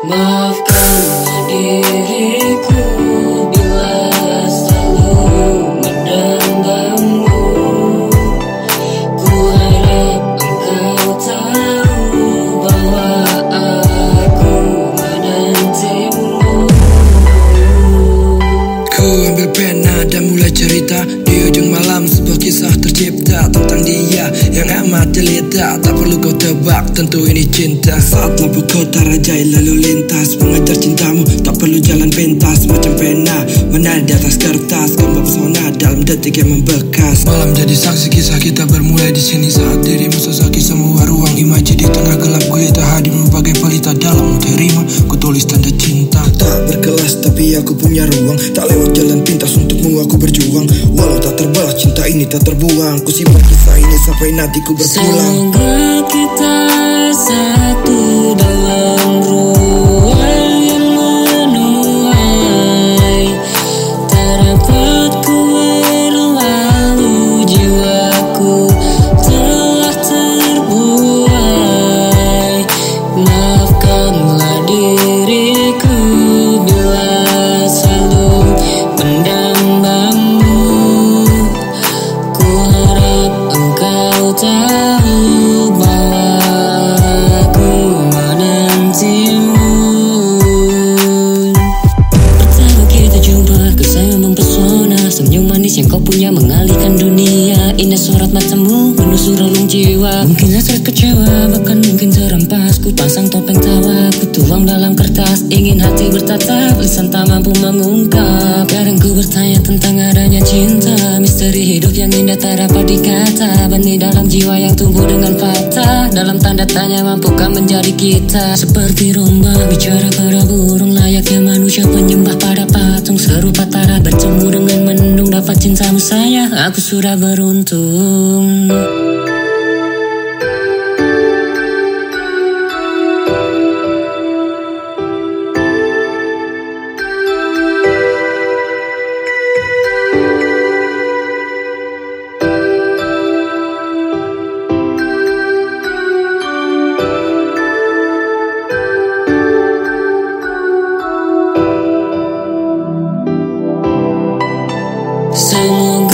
Maafkan diriku cerita. Di ujung malam sebuah kisah tercipta Tentang dia yang amat jelita. Tak perlu kau tebak tentu ini cinta. Saat lampu kota rajai lalu lintas Mengejar cintamu tak perlu jalan pintas Macam pena menari di atas kertas Gambar pesona dalam detik yang membekas. Malam jadi saksi kisah kita bermulai di sini. Saat dirimu sesaki semua ruang imaji Di tengah gelap gulita hadir berbagai pelita Dalam terima ku tulis tanda cinta. Tak berkelas tapi aku punya ruang. Tak lewat jalan pintas untukmu aku berjuang Walau tak terbalas cinta ini tak terbuang. Ku simpan kisah ini sampai nanti ku berpulang. Semoga kita satu dalam tahu bahwa aku menantimu Pertama kita jumpa, kesan mempesona Senyum manis yang kau punya mengalihkan dunia Surat matamu, menusuk relung jiwa. Mungkin hasrat kecewa, bahkan mungkin terampas Ku pasang topeng tawa, ku tuang dalam kertas. Ingin hati bertatap, lisan tak mampu mengungkap. Kadang ku bertanya tentang adanya cinta. Misteri hidup yang indah tak dapat dikata. Benih dalam jiwa yang tumbuh dengan fakta Dalam tanda tanya mampukah menjadi kita? Seperti romba bicara pada burung Layaknya manusia penyembah pada patung. Serupa tara bertemu dengan mendung Dapat cintamu sayang. Aku sudah beruntung Sing.